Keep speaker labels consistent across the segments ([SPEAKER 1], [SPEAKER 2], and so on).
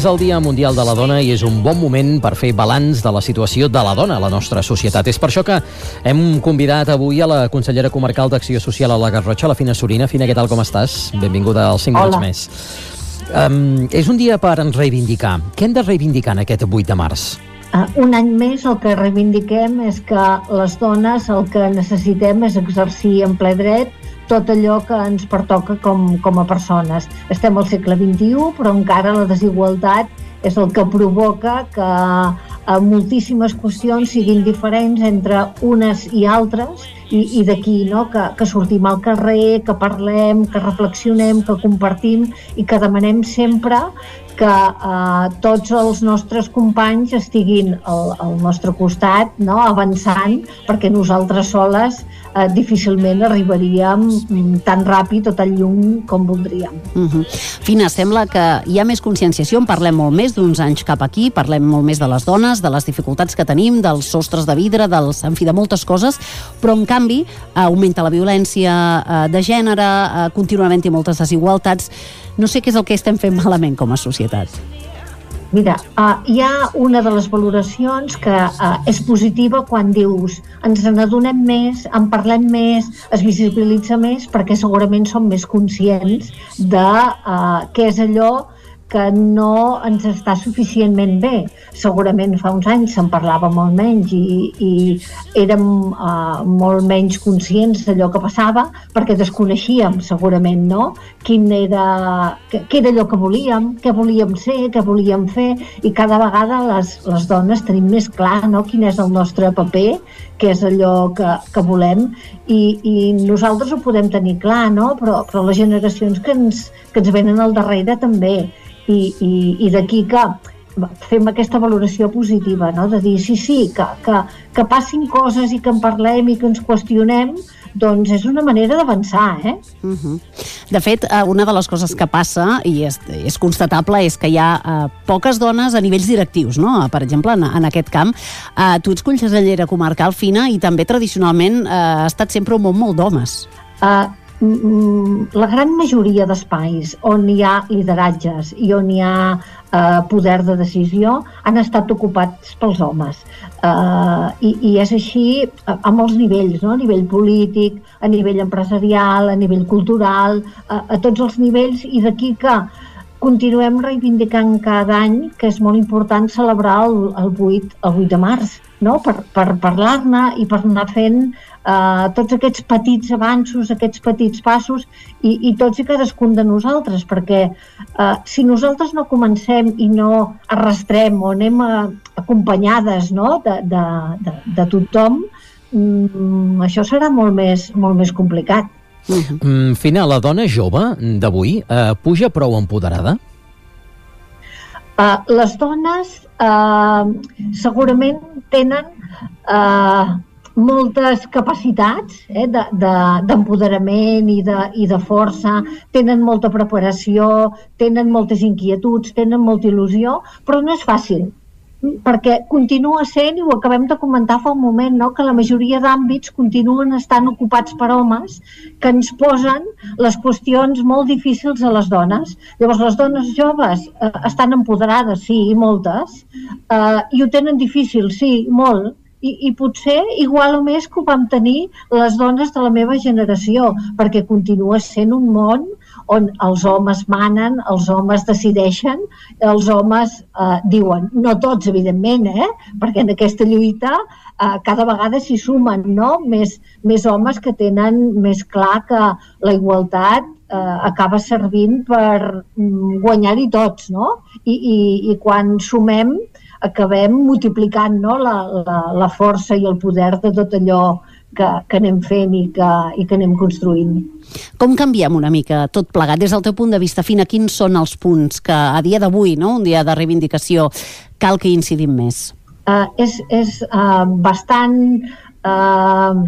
[SPEAKER 1] és el Dia Mundial de la Dona i és un bon moment per fer balanç de la situació de la dona a la nostra societat. És per això que hem convidat avui a la consellera comarcal d'Acció Social a la Garrotxa, la Fina Sorina. Fina, què tal, com estàs? Benvinguda als 5 minuts més. Um, és un dia per ens reivindicar. Què hem de reivindicar en aquest 8 de març?
[SPEAKER 2] Uh, un any més el que reivindiquem és que les dones el que necessitem és exercir en ple dret tot allò que ens pertoca com, com a persones. Estem al segle XXI, però encara la desigualtat és el que provoca que eh, moltíssimes qüestions siguin diferents entre unes i altres i, i d'aquí no? que, que sortim al carrer, que parlem, que reflexionem, que compartim i que demanem sempre que eh, tots els nostres companys estiguin al, al nostre costat, no? avançant, perquè nosaltres soles eh, difícilment arribaríem mm, tan ràpid o tan lluny com voldríem.
[SPEAKER 3] Uh -huh. Fina, sembla que hi ha més conscienciació, en parlem molt més d'uns anys cap aquí, parlem molt més de les dones, de les dificultats que tenim, dels sostres de vidre, dels, en fi, de moltes coses, però en canvi eh, augmenta la violència eh, de gènere, eh, continua havent-hi moltes desigualtats. No sé què és el que estem fent malament com a societat.
[SPEAKER 2] Mira, uh, hi ha una de les valoracions que uh, és positiva quan dius ens n'adonem més, en parlem més, es visibilitza més perquè segurament som més conscients de uh, què és allò que no ens està suficientment bé. Segurament fa uns anys se'n parlava molt menys i, i érem uh, molt menys conscients d'allò que passava perquè desconeixíem segurament no? Quin era, què, què era allò que volíem, què volíem ser, què volíem fer i cada vegada les, les dones tenim més clar no? quin és el nostre paper, què és allò que, que volem i, i nosaltres ho podem tenir clar, no? però, però les generacions que ens, que ens venen al darrere també i, i, i d'aquí que fem aquesta valoració positiva, no? de dir sí, sí, que, que, que passin coses i que en parlem i que ens qüestionem, doncs és una manera d'avançar, eh?
[SPEAKER 3] Uh -huh. De fet, eh, una de les coses que passa, i és, és constatable, és que hi ha eh, poques dones a nivells directius, no? Per exemple, en, en aquest camp. Eh, tu ets consellera comarcal fina i també tradicionalment eh, ha estat sempre un món molt d'homes.
[SPEAKER 2] Uh, la gran majoria d'espais on hi ha lideratges i on hi ha uh, poder de decisió han estat ocupats pels homes. Uh, i, I és així a, molts nivells, no? a nivell polític, a nivell empresarial, a nivell cultural, a, a tots els nivells, i d'aquí que continuem reivindicant cada any que és molt important celebrar el, el, 8, el 8 de març, no? per, per parlar-ne i per anar fent eh, tots aquests petits avanços, aquests petits passos i, i tots i cadascun de nosaltres, perquè eh, si nosaltres no comencem i no arrastrem o anem a, acompanyades no? de, de, de, de tothom, mm, això serà molt més, molt més complicat.
[SPEAKER 1] Mm, Fina, la dona jove d'avui eh, puja prou empoderada?
[SPEAKER 2] Uh, les dones uh, segurament tenen uh, moltes capacitats eh, d'empoderament de, de, i, de, i de força, tenen molta preparació, tenen moltes inquietuds, tenen molta il·lusió, però no és fàcil perquè continua sent, i ho acabem de comentar fa un moment, no? que la majoria d'àmbits continuen estant ocupats per homes que ens posen les qüestions molt difícils a les dones. Llavors, les dones joves eh, estan empoderades, sí, moltes, eh, i ho tenen difícil, sí, molt, i, i potser igual o més que ho vam tenir les dones de la meva generació, perquè continua sent un món on els homes manen, els homes decideixen, els homes eh, diuen, no tots, evidentment, eh? perquè en aquesta lluita eh, cada vegada s'hi sumen no? més, més homes que tenen més clar que la igualtat eh, acaba servint per mm, guanyar-hi tots, no? I, i, I quan sumem acabem multiplicant no? la, la, la força i el poder de tot allò que, que anem fent i que, i que anem construint.
[SPEAKER 3] Com canviem una mica tot plegat? Des del teu punt de vista, Fina, quins són els punts que a dia d'avui, no? un dia de reivindicació, cal que incidim més?
[SPEAKER 2] Uh, és és uh, bastant uh,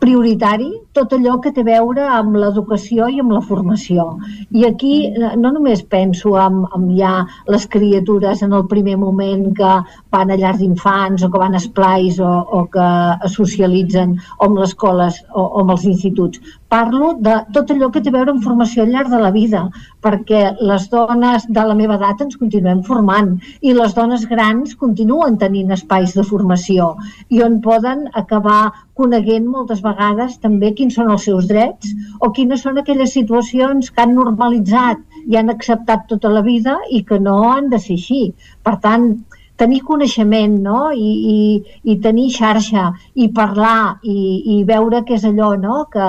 [SPEAKER 2] prioritari tot allò que té a veure amb l'educació i amb la formació. I aquí eh, no només penso en, en ja les criatures en el primer moment que van a llars d'infants o que van a esplais o, o que socialitzen o amb les escoles o, o amb els instituts. Parlo de tot allò que té a veure amb formació al llarg de la vida, perquè les dones de la meva edat ens continuem formant i les dones grans continuen tenint espais de formació i on poden acabar coneguent moltes vegades també quins són els seus drets o quines són aquelles situacions que han normalitzat i han acceptat tota la vida i que no han de ser així. Per tant, tenir coneixement no? I, i, i tenir xarxa i parlar i, i veure què és allò no? que,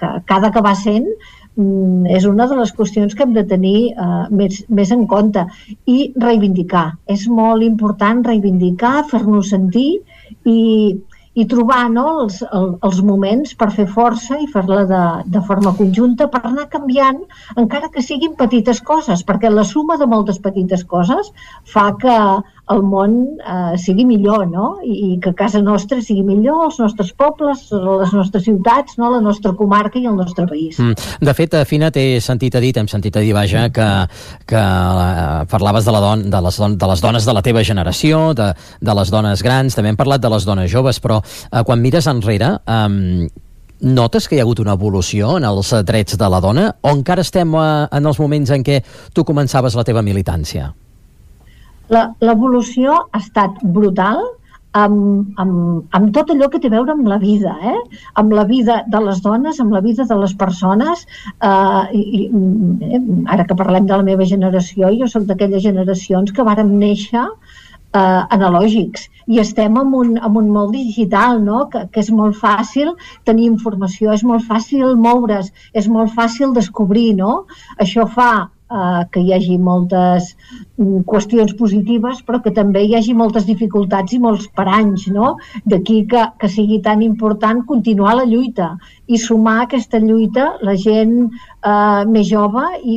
[SPEAKER 2] que, que ha d'acabar sent mm, és una de les qüestions que hem de tenir uh, més, més en compte i reivindicar. És molt important reivindicar, fer-nos sentir i, i trobar no, els, el, els moments per fer força i fer-la de, de forma conjunta per anar canviant, encara que siguin petites coses, perquè la suma de moltes petites coses fa que el món eh, sigui millor, no? I, I que casa nostra sigui millor, els nostres pobles, les nostres ciutats, no? la nostra comarca i el nostre país. Mm.
[SPEAKER 1] De fet, Fina, t'he sentit a dir, t'hem sentit a dir, vaja, que, que eh, parlaves de, la don, de, les don, de les dones de la teva generació, de, de les dones grans, també hem parlat de les dones joves, però eh, quan mires enrere, eh, notes que hi ha hagut una evolució en els drets de la dona o encara estem eh, en els moments en què tu començaves la teva militància?
[SPEAKER 2] L'evolució ha estat brutal amb, amb, amb tot allò que té a veure amb la vida, eh? amb la vida de les dones, amb la vida de les persones. Eh, i, eh, ara que parlem de la meva generació, jo sóc d'aquelles generacions que vàrem néixer eh, analògics i estem en un, en un món digital, no? que, que és molt fàcil tenir informació, és molt fàcil moure's, és molt fàcil descobrir. No? Això fa eh, que hi hagi moltes qüestions positives, però que també hi hagi moltes dificultats i molts paranys, no? D'aquí que, que sigui tan important continuar la lluita i sumar aquesta lluita la gent eh, més jove i,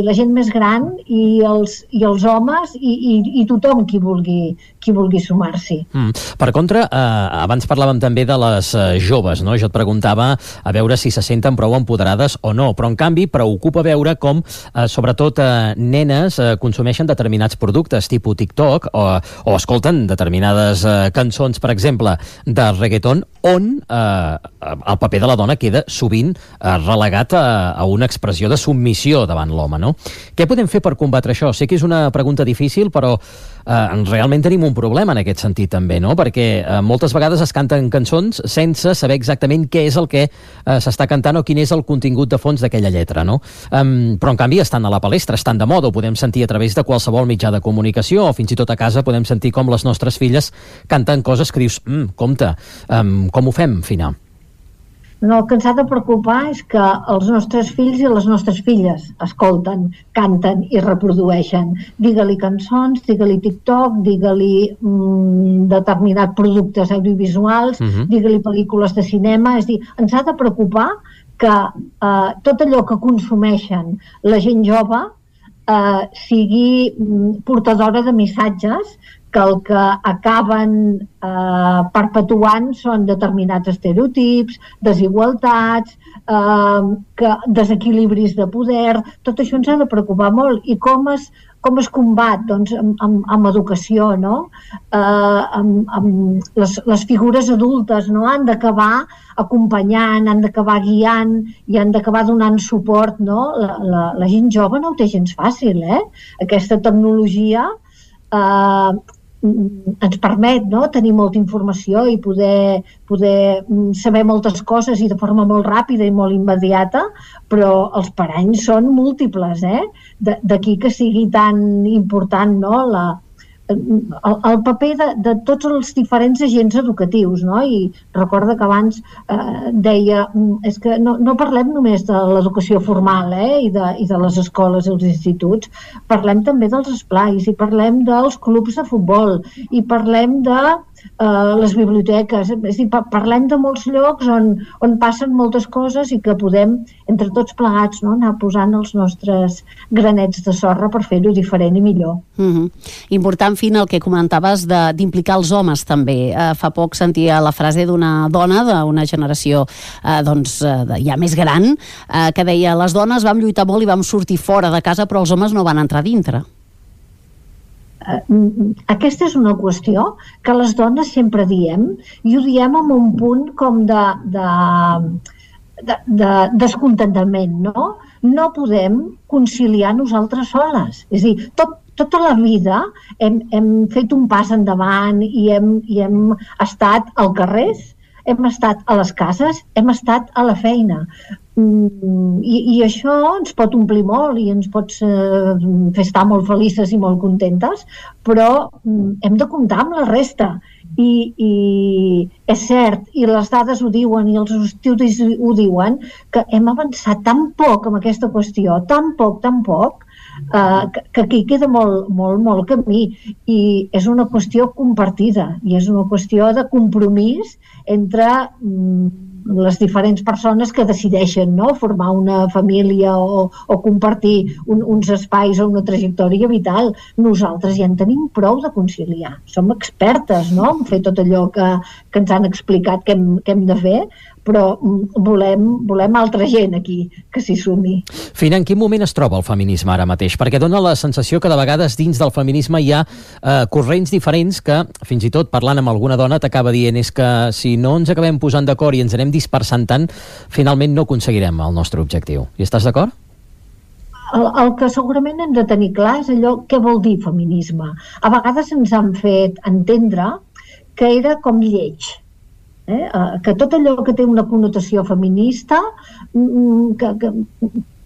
[SPEAKER 2] i la gent més gran i els, i els homes i, i, i tothom qui vulgui, qui vulgui sumar-s'hi. Mm.
[SPEAKER 1] Per contra, eh, abans parlàvem també de les eh, joves, no? Jo et preguntava a veure si se senten prou empoderades o no, però en canvi preocupa veure com, eh, sobretot eh, nenes, eh, consumeixen determinats productes tipus TikTok o, o escolten determinades eh, cançons, per exemple, de reggaeton, on eh, el paper de la dona queda sovint eh, relegat a, a una expressió de submissió davant l'home, no? Què podem fer per combatre això? Sé que és una pregunta difícil, però eh, realment tenim un problema en aquest sentit també, no? Perquè eh, moltes vegades es canten cançons sense saber exactament què és el que eh, s'està cantant o quin és el contingut de fons d'aquella lletra, no? Um, però en canvi estan a la palestra, estan de moda, ho podem sentir a través de qualsevol mitjà de comunicació o fins i tot a casa podem sentir com les nostres filles canten coses que dius, mm, compte, um, com ho fem, Fina?
[SPEAKER 2] No, el que ens ha de preocupar és que els nostres fills i les nostres filles escolten, canten i reprodueixen. Digue-li cançons, digue-li TikTok, digue-li mm, determinats productes audiovisuals, uh mhm. -huh. digue-li pel·lícules de cinema. És dir, ens ha de preocupar que eh, tot allò que consumeixen la gent jove eh, sigui mm, portadora de missatges que el que acaben eh, perpetuant són determinats estereotips, desigualtats, eh, que desequilibris de poder, tot això ens ha de preocupar molt. I com es, com es combat? Doncs amb, amb, amb educació, no? Eh, amb, amb les, les figures adultes no? han d'acabar acompanyant, han d'acabar guiant i han d'acabar donant suport, no? La, la, la gent jove no ho té gens fàcil, eh? Aquesta tecnologia eh, ens permet no? tenir molta informació i poder, poder mm, saber moltes coses i de forma molt ràpida i molt immediata, però els paranys són múltiples, eh? D'aquí que sigui tan important no? la, el, el paper de, de tots els diferents agents educatius, no? I recorda que abans eh, deia, mm, és que no, no parlem només de l'educació formal eh, i, de, i de les escoles i els instituts, parlem també dels esplais i parlem dels clubs de futbol i parlem de eh, les biblioteques, és dir, pa- parlem de molts llocs on, on passen moltes coses i que podem, entre tots plegats, no, anar posant els nostres granets de sorra per fer-ho diferent i millor.
[SPEAKER 3] Mm Important, Fina, el que comentaves d'implicar els homes també. Eh, fa poc sentia la frase d'una dona d'una generació eh, doncs, eh, ja més gran eh, que deia les dones vam lluitar molt i vam sortir fora de casa però els homes no van entrar dintre.
[SPEAKER 2] Eh, Aquesta és una qüestió que les dones sempre diem i ho diem amb un punt com de, de, de, de descontentament, no? No podem conciliar nosaltres soles. És a dir, tot, tota la vida hem, hem fet un pas endavant i hem, i hem estat al carrer, hem estat a les cases, hem estat a la feina. I, I això ens pot omplir molt i ens pot eh, fer estar molt felices i molt contentes, però mm, hem de comptar amb la resta. I, I és cert, i les dades ho diuen i els estudis ho diuen, que hem avançat tan poc amb aquesta qüestió, tan poc, tan poc, eh, que, que aquí queda molt, molt, molt camí i és una qüestió compartida i és una qüestió de compromís entre mm, les diferents persones que decideixen no? formar una família o, o compartir un, uns espais o una trajectòria vital. Nosaltres ja en tenim prou de conciliar. Som expertes no? en fer tot allò que, que ens han explicat que hem, que hem de fer, però mm, volem, volem altra gent aquí que s'hi sumi.
[SPEAKER 1] Fina, en quin moment es troba el feminisme ara mateix? Perquè dona la sensació que de vegades dins del feminisme hi ha eh, corrents diferents que, fins i tot parlant amb alguna dona, t'acaba dient és que si no ens acabem posant d'acord i ens anem dispersant tant, finalment no aconseguirem el nostre objectiu. Hi estàs d'acord?
[SPEAKER 2] El, el que segurament hem de tenir clar és allò què vol dir feminisme. A vegades ens han fet entendre que era com lleig, eh? eh, que tot allò que té una connotació feminista, mm, que, que,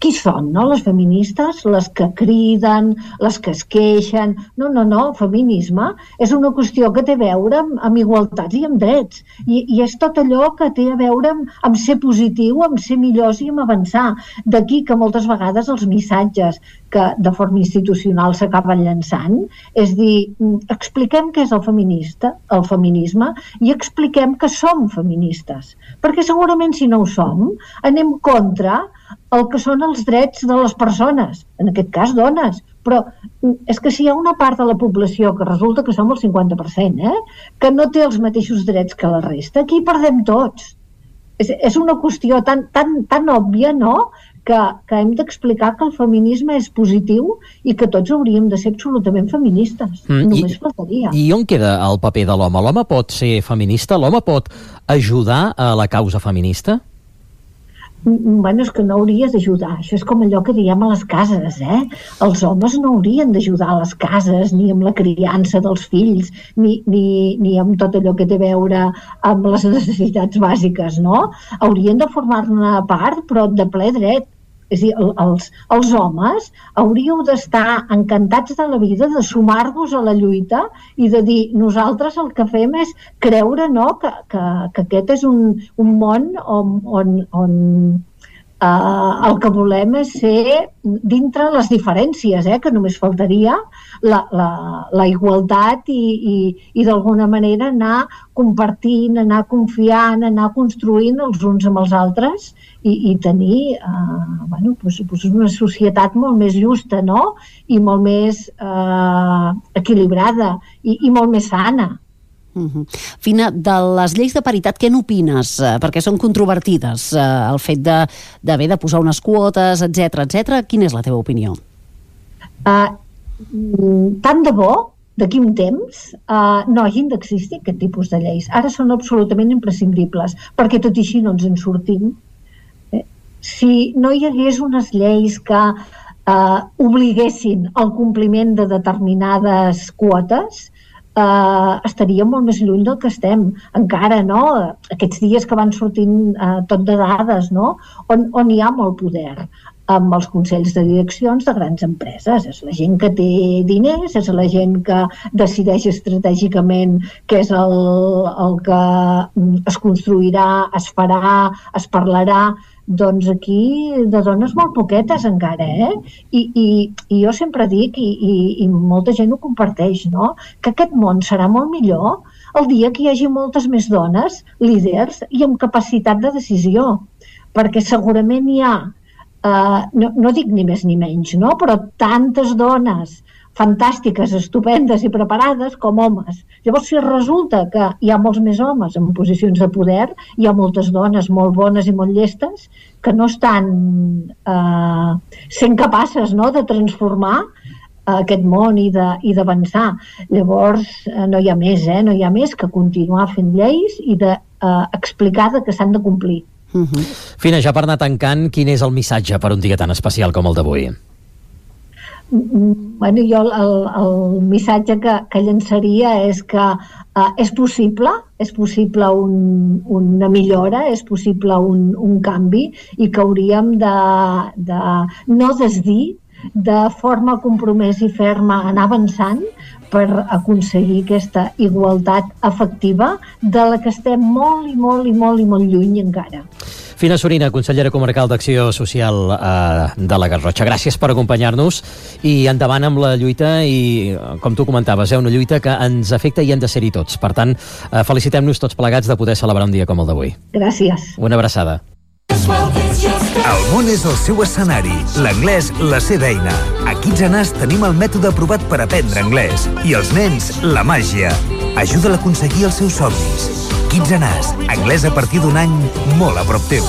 [SPEAKER 2] qui són, no? Les feministes, les que criden, les que es queixen... No, no, no, feminisme és una qüestió que té a veure amb, amb igualtats i amb drets. I, I és tot allò que té a veure amb, amb ser positiu, amb ser millors i amb avançar. D'aquí que moltes vegades els missatges que de forma institucional s'acaben llançant és dir, mm, expliquem què és el feminista, el feminisme, i expliquem que som feministes. Perquè segurament si no ho som, anem contra el que són els drets de les persones, en aquest cas dones. Però mm, és que si hi ha una part de la població que resulta que som el 50%, eh, que no té els mateixos drets que la resta, aquí perdem tots. És, és una qüestió tan, tan, tan òbvia, no?, que, que hem d'explicar que el feminisme és positiu i que tots hauríem de ser absolutament feministes.
[SPEAKER 1] Mm, i-
[SPEAKER 2] Només faltaria.
[SPEAKER 1] I on queda el paper de l'home? L'home pot ser feminista? L'home pot ajudar a la causa feminista?
[SPEAKER 2] Bueno, és que no hauries d'ajudar. Això és com allò que diem a les cases, eh? Els homes no haurien d'ajudar a les cases, ni amb la criança dels fills, ni, ni, ni amb tot allò que té a veure amb les necessitats bàsiques, no? Haurien de formar-ne part, però de ple dret. És a dir, el- els, els homes hauríeu d'estar encantats de la vida, de sumar-vos a la lluita i de dir, nosaltres el que fem és creure no, que, que, que aquest és un, un món on, on, on eh, el que volem és ser dintre les diferències, eh, que només faltaria la, la, la igualtat i, i, i d'alguna manera anar compartint, anar confiant, anar construint els uns amb els altres i, i tenir eh, bueno, doncs, doncs una societat molt més justa no? i molt més eh, equilibrada i, i molt més sana.
[SPEAKER 3] Uh -huh. Fina, de les lleis de paritat, què n'opines? Eh, perquè són controvertides. Eh, el fet d'haver de, de posar unes quotes, etc etc. Quina és la teva opinió?
[SPEAKER 2] Uh, tant de bo d'aquí un temps uh, no hagin d'existir aquest tipus de lleis. Ara són absolutament imprescindibles, perquè tot i així no ens en sortim. Eh, Si no hi hagués unes lleis que uh, obliguessin el compliment de determinades quotes, eh, estaríem molt més lluny del que estem. Encara, no? Aquests dies que van sortint eh, tot de dades, no? On, on hi ha molt poder amb els consells de direccions de grans empreses. És la gent que té diners, és la gent que decideix estratègicament què és el, el que es construirà, es farà, es parlarà, doncs aquí de dones molt poquetes encara, eh? I, i, i jo sempre dic, i, i, i molta gent ho comparteix, no? que aquest món serà molt millor el dia que hi hagi moltes més dones, líders i amb capacitat de decisió, perquè segurament hi ha Uh, no, no dic ni més ni menys, no? però tantes dones fantàstiques, estupendes i preparades com homes. Llavors, si resulta que hi ha molts més homes en posicions de poder, hi ha moltes dones molt bones i molt llestes que no estan eh, sent capaces no, de transformar eh, aquest món i d'avançar. Llavors, eh, no hi ha més, eh? no hi ha més que continuar fent lleis i de eh, que s'han de complir.
[SPEAKER 3] Mhm.
[SPEAKER 1] Fina, ja per anar tancant, quin és el missatge per un dia tan especial com el d'avui?
[SPEAKER 2] Bueno, jo el, el, missatge que, que llançaria és que uh, és possible, és possible un, una millora, és possible un, un canvi i que hauríem de, de no desdir, de forma compromès i ferma anar avançant per aconseguir aquesta igualtat efectiva de la que estem molt i molt i molt i molt lluny encara.
[SPEAKER 1] Fina Sorina, consellera comarcal d'Acció Social eh, de la Garrotxa. Gràcies per acompanyar-nos i endavant amb la lluita i, com tu comentaves, eh, una lluita que ens afecta i hem de ser-hi tots. Per tant, eh, felicitem-nos tots plegats de poder celebrar un dia com el d'avui.
[SPEAKER 2] Gràcies.
[SPEAKER 1] Una abraçada.
[SPEAKER 4] El món és el seu escenari, l'anglès la seva eina. A Kids Anas tenim el mètode aprovat per aprendre anglès. I els nens, la màgia. Ajuda'l a aconseguir els seus somnis equips a. Anglès a partir d'un any molt a prop teu.